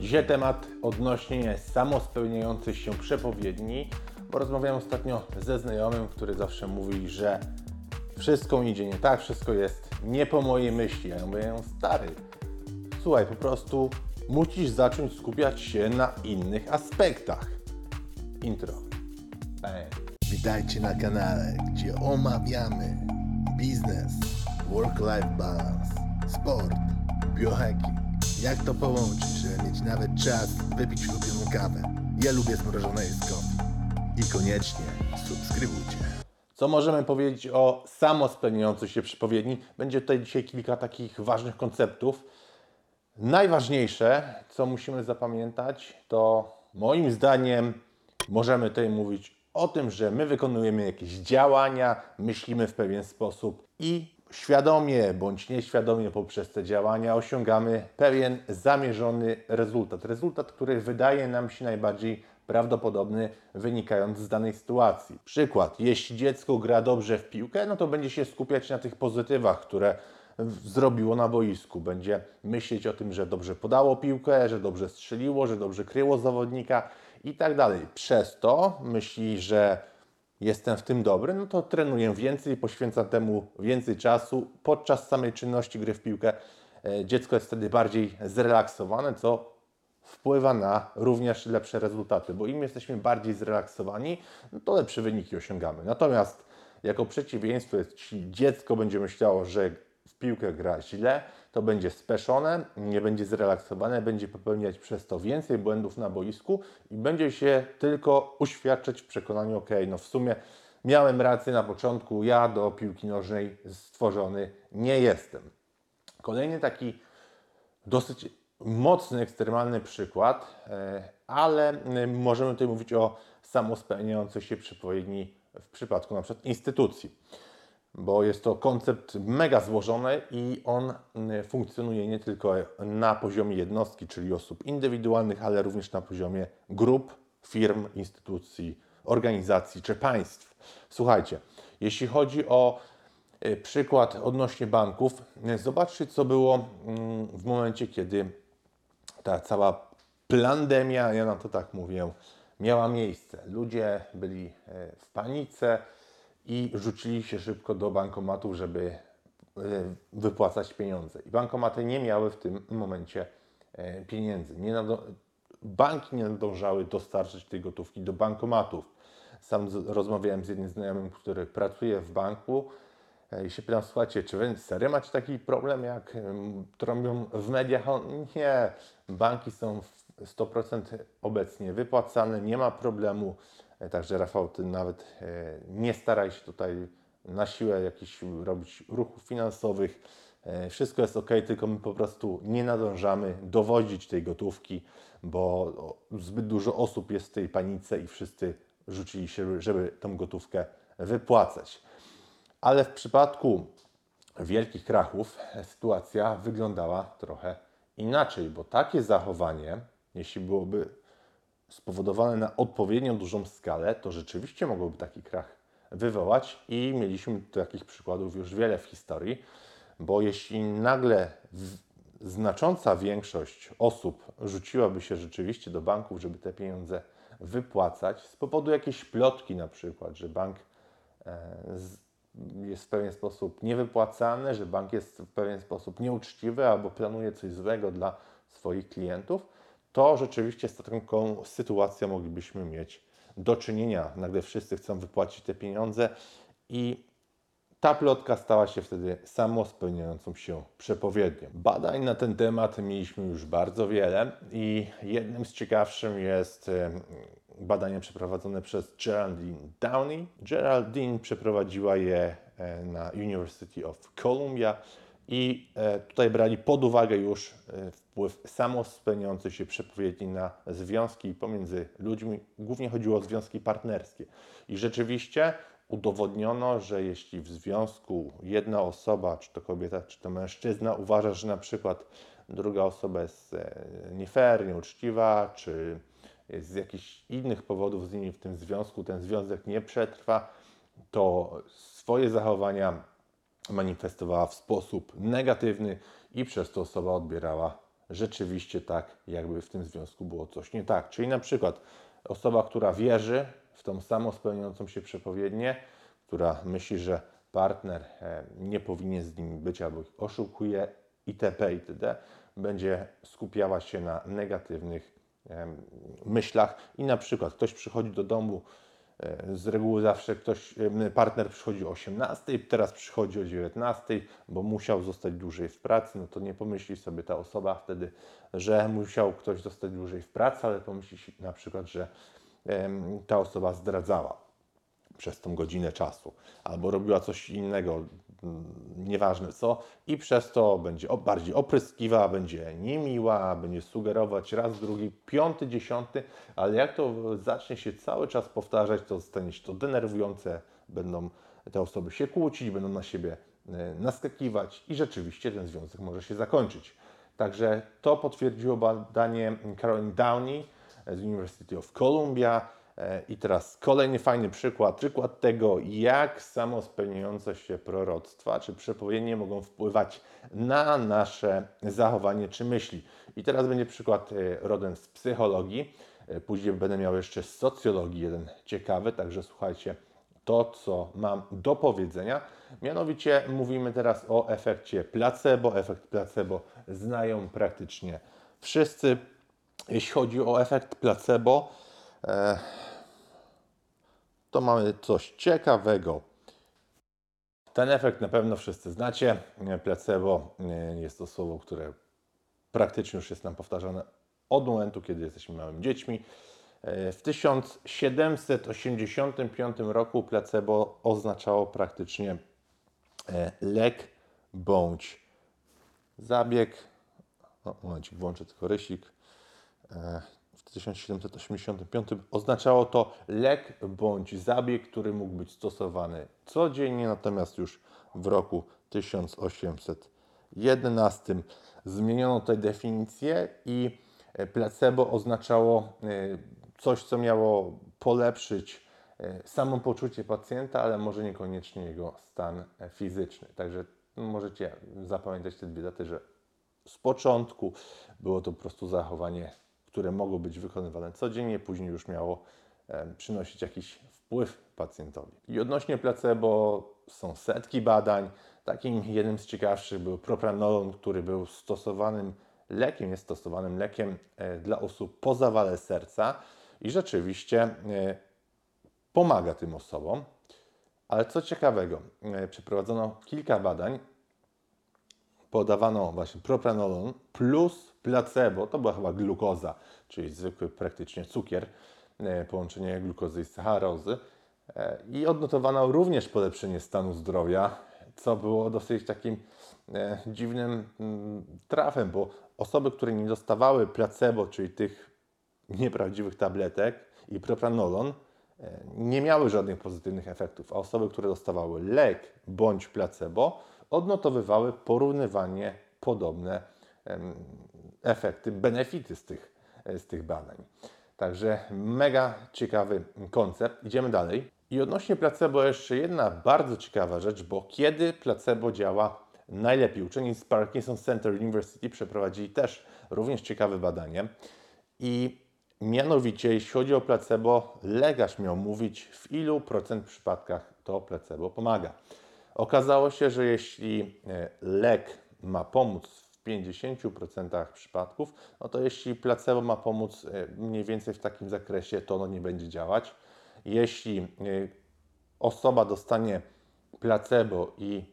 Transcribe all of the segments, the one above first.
Dzisiaj temat odnośnie samospełniających się przepowiedni, bo rozmawiałem ostatnio ze znajomym, który zawsze mówi, że wszystko idzie nie tak, wszystko jest nie po mojej myśli. Ja mówię, stary, słuchaj, po prostu musisz zacząć skupiać się na innych aspektach. Intro. Bang. Witajcie na kanale, gdzie omawiamy biznes, work-life balance, sport, biohacking. Jak to połączyć, żeby mieć nawet czas wypić ulubioną kawę. Ja lubię zmrożone coffee. I koniecznie subskrybujcie. Co możemy powiedzieć o samospełniających się przepowiedni? Będzie tutaj dzisiaj kilka takich ważnych konceptów. Najważniejsze, co musimy zapamiętać, to moim zdaniem możemy tutaj mówić o tym, że my wykonujemy jakieś działania, myślimy w pewien sposób i świadomie bądź nieświadomie poprzez te działania osiągamy pewien zamierzony rezultat. Rezultat, który wydaje nam się najbardziej prawdopodobny wynikając z danej sytuacji. Przykład, jeśli dziecko gra dobrze w piłkę, no to będzie się skupiać na tych pozytywach, które zrobiło na boisku. Będzie myśleć o tym, że dobrze podało piłkę, że dobrze strzeliło, że dobrze kryło zawodnika i tak dalej. Przez to myśli, że jestem w tym dobry, no to trenuję więcej, poświęcam temu więcej czasu. Podczas samej czynności gry w piłkę e, dziecko jest wtedy bardziej zrelaksowane, co wpływa na również lepsze rezultaty, bo im jesteśmy bardziej zrelaksowani, no to lepsze wyniki osiągamy. Natomiast jako przeciwieństwo, jeśli dziecko będzie myślało, że piłkę gra źle, to będzie speszone, nie będzie zrelaksowane, będzie popełniać przez to więcej błędów na boisku i będzie się tylko uświadczać w przekonaniu, ok, no w sumie miałem rację na początku, ja do piłki nożnej stworzony nie jestem. Kolejny taki dosyć mocny, ekstremalny przykład, e, ale e, możemy tutaj mówić o samospełniających się przepowiedni w przypadku na przykład instytucji, bo jest to koncept mega złożony i on m, funkcjonuje nie tylko na poziomie jednostki, czyli osób indywidualnych, ale również na poziomie grup, firm, instytucji, organizacji czy państw. Słuchajcie, jeśli chodzi o e, przykład odnośnie banków, e, zobaczcie, co było mm, w momencie, kiedy ta cała plandemia, ja na to tak mówię, miała miejsce. Ludzie byli w panice i rzucili się szybko do bankomatów, żeby e, wypłacać pieniądze. I bankomaty nie miały w tym momencie e, pieniędzy. Nie banki nie nadążały dostarczyć tej gotówki do bankomatów. Sam rozmawiałem z jednym znajomym, który pracuje w banku E, I się pytam, słuchajcie, czy wy serio macie taki problem, jak em, trąbią w mediach? Nie, banki są w 100% obecnie wypłacane, nie ma problemu. E, Także Rafał, ty nawet e, nie staraj się tutaj na siłę jakichś robić ruchów finansowych. E, Wszystko jest ok, tylko my po prostu nie nadążamy dowozić tej gotówki, bo zbyt dużo osób jest w tej panice i wszyscy rzucili się, żeby tą gotówkę wypłacać. Ale w przypadku wielkich krachów sytuacja wyglądała trochę inaczej, bo takie zachowanie, jeśli byłoby spowodowane na odpowiednio dużą skalę, to rzeczywiście mogłoby taki krach wywołać i mieliśmy takich przykładów już wiele w historii, bo jeśli nagle znacząca większość osób rzuciłaby się rzeczywiście do banków, żeby te pieniądze wypłacać, z powodu jakiejś plotki na przykład, że bank e, jest w pewien sposób niewypłacany, że bank jest w pewien sposób nieuczciwy albo planuje coś złego dla swoich klientów, to rzeczywiście z taką sytuacją moglibyśmy mieć do czynienia. Nagle wszyscy chcą wypłacić te pieniądze i ta plotka stała się wtedy samospełniającą się przepowiednią. Badań na ten temat mieliśmy już bardzo wiele i jednym z ciekawszych jest badanie przeprowadzone przez Geraldine Downey. Geraldine przeprowadziła je e, na University of Columbia i e, tutaj brali pod uwagę już e, wpływ samospełniających się przepowiedni na związki pomiędzy ludźmi. Głównie chodziło o związki partnerskie. I rzeczywiście udowodniono, że jeśli w związku jedna osoba, czy to kobieta, czy to mężczyzna, uważa, że na przykład druga osoba jest e, nie fair, nieuczciwa, czy z jakichś innych powodów z nimi w tym związku, ten związek nie przetrwa, to swoje zachowania manifestowała w sposób negatywny i przez to osoba odbierała rzeczywiście tak, jakby w tym związku było coś nie tak. Czyli na przykład osoba, która wierzy w tą samą spełniającą się przepowiednię, która myśli, że partner e, nie powinien z nim być albo ich oszukuje itp. itd., będzie skupiała się na negatywnych myślach i na przykład ktoś przychodzi do domu, z reguły zawsze ktoś, partner przychodzi o 18, teraz przychodzi o 19, bo musiał zostać dłużej w pracy, no to nie pomyśli sobie ta osoba wtedy, że musiał ktoś zostać dłużej w pracy, ale pomyśli na przykład, że ta osoba zdradzała przez tą godzinę czasu, albo robiła coś innego, nieważne co, i przez to będzie bardziej opryskliwa, będzie niemiła, będzie sugerować raz, drugi, piąty, dziesiąty, ale jak to zacznie się cały czas powtarzać, to stanie się to denerwujące, będą te osoby się kłócić, będą na siebie e, naskakiwać i rzeczywiście ten związek może się zakończyć. Także to potwierdziło badanie Caroline Downey z University of Columbia. E, I teraz kolejny fajny przykład, przykład tego, jak samo spełniające się proroctwa czy przepowiednie mogą wpływać na nasze zachowanie czy myśli. I teraz będzie przykład e, rodem z psychologii, e, później będę miał jeszcze z socjologii jeden ciekawy, także słuchajcie to, co mam do powiedzenia. Mianowicie mówimy teraz o efekcie placebo. Efekt placebo znają praktycznie wszyscy. Jeśli chodzi o efekt placebo, to mamy coś ciekawego. Ten efekt na pewno wszyscy znacie. Placebo e, jest to słowo, które praktycznie już jest nam powtarzane od momentu, kiedy jesteśmy małymi dziećmi. E, W 1785 roku placebo oznaczało praktycznie e, lek bądź zabieg. O, momencik, włączę tylko rysik. E, W 1785 oznaczało to lek bądź zabieg, który mógł być stosowany codziennie, natomiast już w roku 1811 zmieniono tę definicję i e, placebo oznaczało e, coś, co miało polepszyć e, samopoczucie pacjenta, ale może niekoniecznie jego stan fizyczny. Także możecie zapamiętać te dwie daty, że z początku było to po prostu zachowanie, które mogło być wykonywane codziennie, później już miało przynosić jakiś wpływ pacjentowi. I odnośnie placebo są setki badań. Takim jednym z ciekawszych był propranolon, który był stosowanym lekiem, jest stosowanym lekiem e, dla osób po zawale serca i rzeczywiście e, pomaga tym osobom. Ale co ciekawego, e, przeprowadzono kilka badań, podawano właśnie propranolon plus placebo, to była chyba glukoza, czyli zwykły praktycznie cukier, e, połączenie glukozy i sacharozy. E, I odnotowano również polepszenie stanu zdrowia, co było dosyć takim e, dziwnym mm, trafem, bo osoby, które nie dostawały placebo, czyli tych nieprawdziwych tabletek i propranolon, nie miały żadnych pozytywnych efektów, a osoby, które dostawały lek bądź placebo, odnotowywały porównywanie podobne efekty, benefity z tych, z tych badań. Także mega ciekawy koncept. Idziemy dalej. I odnośnie placebo jeszcze jedna bardzo ciekawa rzecz, bo kiedy placebo działa najlepiej? Uczeni z Parkinson Center University przeprowadzili też również ciekawe badanie i mianowicie jeśli chodzi o placebo, lekarz miał mówić w ilu procent przypadkach to placebo pomaga. Okazało się, że jeśli e, lek ma pomóc w 50% przypadków, no to jeśli placebo ma pomóc e, mniej więcej w takim zakresie, to ono nie będzie działać. Jeśli e, osoba dostanie placebo i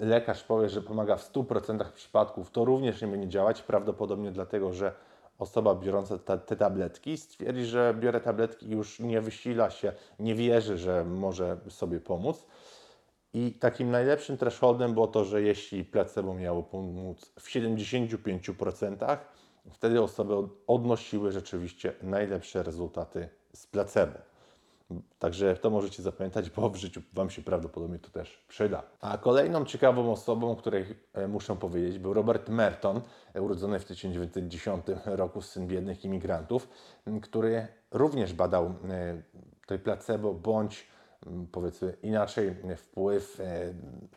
lekarz powie, że pomaga w 100% przypadków, to również nie będzie działać, prawdopodobnie dlatego, że osoba biorąca te tabletki stwierdzi, że biorę tabletki i już nie wysila się, nie wierzy, że może sobie pomóc. I takim najlepszym thresholdem było to, że jeśli placebo miało pomóc w 75%, wtedy osoby od- odnosiły rzeczywiście najlepsze rezultaty z placebo. Także to możecie zapamiętać, bo w życiu Wam się prawdopodobnie to też przyda. A kolejną ciekawą osobą, której e, muszę powiedzieć, był Robert Merton, urodzony w 1910 roku, syn biednych imigrantów, który również badał e, tej placebo bądź powiedzmy inaczej, wpływ e,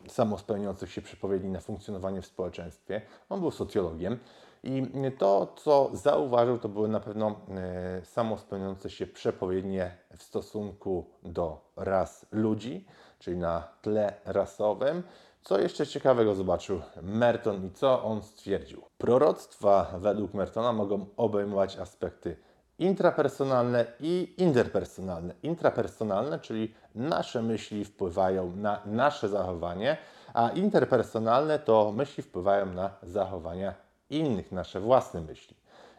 samospełniających się przepowiedni na funkcjonowanie w społeczeństwie. On był socjologiem i to, co zauważył, to były na pewno e, samospełniające się przepowiednie w stosunku do ras ludzi, czyli na tle rasowym. Co jeszcze ciekawego zobaczył Merton i co on stwierdził? Proroctwa według Mertona mogą obejmować aspekty intrapersonalne i interpersonalne. Intrapersonalne, czyli nasze myśli wpływają na nasze zachowanie, a interpersonalne to myśli wpływają na zachowania innych, nasze własne myśli.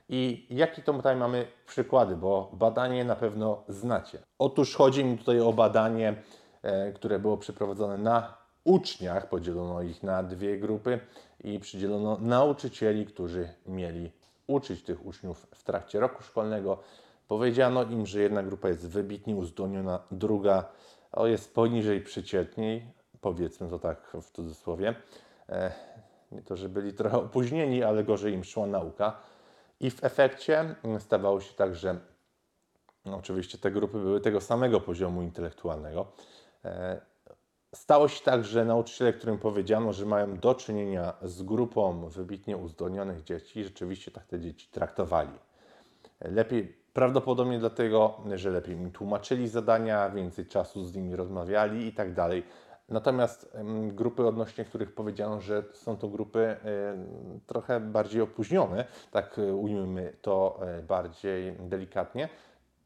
I jakie to tutaj mamy przykłady, bo badanie na pewno znacie. Otóż chodzi mi tutaj o badanie, e, które było przeprowadzone na uczniach, podzielono ich na dwie grupy i przydzielono nauczycieli, którzy mieli uczyć tych uczniów w trakcie roku szkolnego. Powiedziano im, że jedna grupa jest wybitnie uzdolniona, druga jest poniżej przeciętnej, powiedzmy to tak w cudzysłowie. E, nie to, że byli trochę opóźnieni, ale gorzej im szła nauka. I w efekcie stawało się tak, że no, oczywiście te grupy były tego samego poziomu intelektualnego. Stało się tak, że nauczyciele, którym powiedziano, że mają do czynienia z grupą wybitnie uzdolnionych dzieci, rzeczywiście tak te dzieci traktowali. Lepiej, prawdopodobnie dlatego, że lepiej im tłumaczyli zadania, więcej czasu z nimi rozmawiali i tak dalej. Natomiast grupy odnośnie których powiedziano, że są to grupy trochę bardziej opóźnione, tak e, ujmijmy to e, bardziej delikatnie,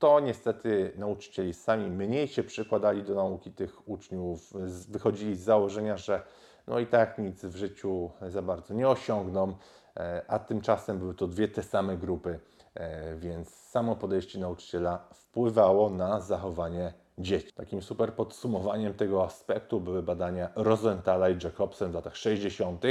to niestety nauczycieli sami mniej się przykładali do nauki tych uczniów, wychodzili z założenia, że no i tak nic w życiu za bardzo nie osiągną, e, a tymczasem były to dwie te same grupy, e, więc samo podejście nauczyciela wpływało na zachowanie dzieci. Takim super podsumowaniem tego aspektu były badania Rosenthala i Jacobsen w latach 60.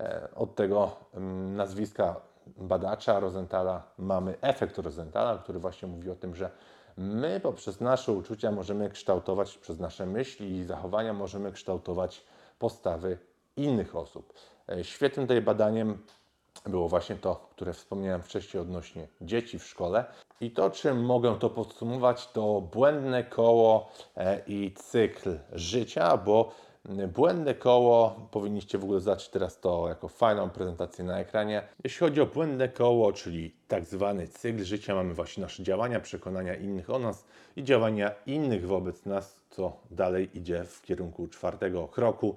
E, Od tego mm, nazwiska badacza Rosenthala mamy efekt Rosenthala, który właśnie mówi o tym, że my poprzez nasze uczucia możemy kształtować, przez nasze myśli i zachowania możemy kształtować postawy innych osób. E, Świetnym tutaj badaniem było właśnie to, które wspomniałem wcześniej odnośnie dzieci w szkole. I to, czym mogę to podsumować, to błędne koło e, i cykl życia, bo błędne koło, powinniście w ogóle zobaczyć teraz to jako fajną prezentację na ekranie. Jeśli chodzi o błędne koło, czyli tak zwany cykl życia, mamy właśnie nasze działania, przekonania innych o nas i działania innych wobec nas, co dalej idzie w kierunku czwartego kroku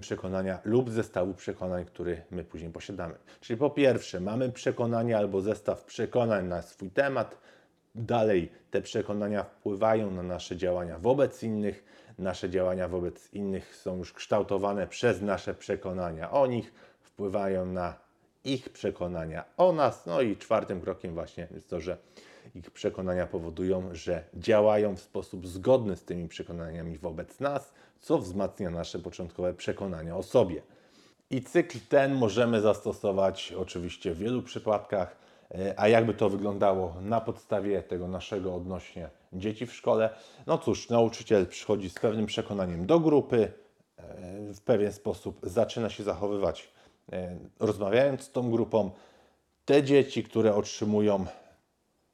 przekonania lub zestawu przekonań, który my później posiadamy. Czyli po pierwsze, mamy przekonania albo zestaw przekonań na swój temat. Dalej te przekonania wpływają na nasze działania wobec innych. Nasze działania wobec innych są już kształtowane przez nasze przekonania o nich, wpływają na ich przekonania o nas. No i czwartym krokiem właśnie jest to, że ich przekonania powodują, że działają w sposób zgodny z tymi przekonaniami wobec nas, co wzmacnia nasze początkowe przekonania o sobie. I cykl ten możemy zastosować oczywiście w wielu przypadkach. E, A jakby to wyglądało na podstawie tego naszego odnośnie dzieci w szkole? No cóż, nauczyciel przychodzi z pewnym przekonaniem do grupy, e, w pewien sposób zaczyna się zachowywać, e, rozmawiając z tą grupą. Te dzieci, które otrzymują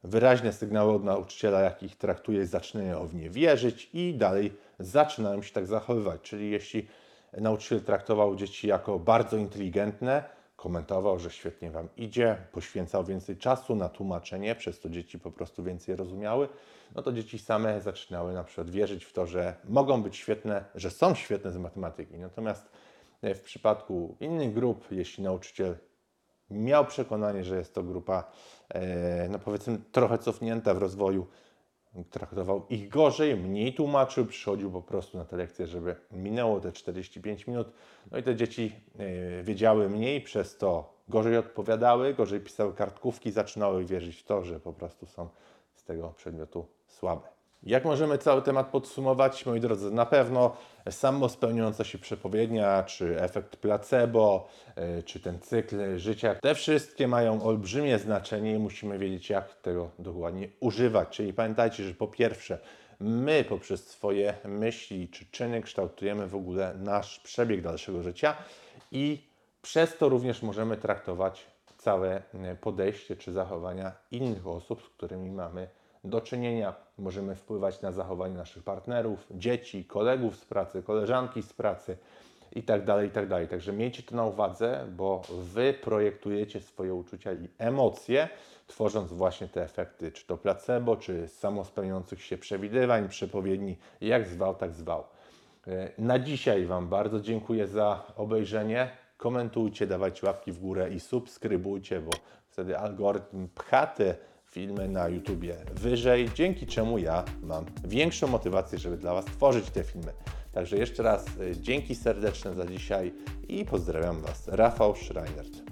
wyraźne sygnały od nauczyciela, jak ich traktuje, zaczynają w nie wierzyć i dalej zaczynają się tak zachowywać. Czyli jeśli nauczyciel traktował dzieci jako bardzo inteligentne, komentował, że świetnie Wam idzie, poświęcał więcej czasu na tłumaczenie, przez to dzieci po prostu więcej rozumiały, no to dzieci same zaczynały na przykład wierzyć w to, że mogą być świetne, że są świetne z matematyki. Natomiast e, w przypadku innych grup, jeśli nauczyciel miał przekonanie, że jest to grupa, e, no powiedzmy, trochę cofnięta w rozwoju, traktował ich gorzej, mniej tłumaczył, przychodził po prostu na te lekcje, żeby minęło te 45 minut. No i te dzieci e, wiedziały mniej, przez to gorzej odpowiadały, gorzej pisały kartkówki, zaczynały wierzyć w to, że po prostu są z tego przedmiotu słabe. Jak możemy cały temat podsumować, moi drodzy? Na pewno samo spełniająca się przepowiednia, czy efekt placebo, e, czy ten cykl życia, te wszystkie mają olbrzymie znaczenie i musimy wiedzieć, jak tego dokładnie używać. Czyli pamiętajcie, że po pierwsze, my poprzez swoje myśli czy czyny kształtujemy w ogóle nasz przebieg dalszego życia i przez to również możemy traktować całe e, podejście czy zachowania innych osób, z którymi mamy do czynienia, możemy wpływać na zachowanie naszych partnerów, dzieci, kolegów z pracy, koleżanki z pracy i tak dalej, i tak. Także miejcie to na uwadze, bo Wy projektujecie swoje uczucia i emocje, tworząc właśnie te efekty, czy to placebo, czy samospełniających się przewidywań, przepowiedni, jak zwał, tak zwał. E, Na dzisiaj Wam bardzo dziękuję za obejrzenie. Komentujcie, dawajcie łapki w górę i subskrybujcie, bo wtedy algorytm pcha te filmy na YouTubie wyżej, dzięki czemu ja mam większą motywację, żeby dla Was tworzyć te filmy. Także jeszcze raz e, dzięki serdeczne za dzisiaj i pozdrawiam Was. Rafał Schreinert.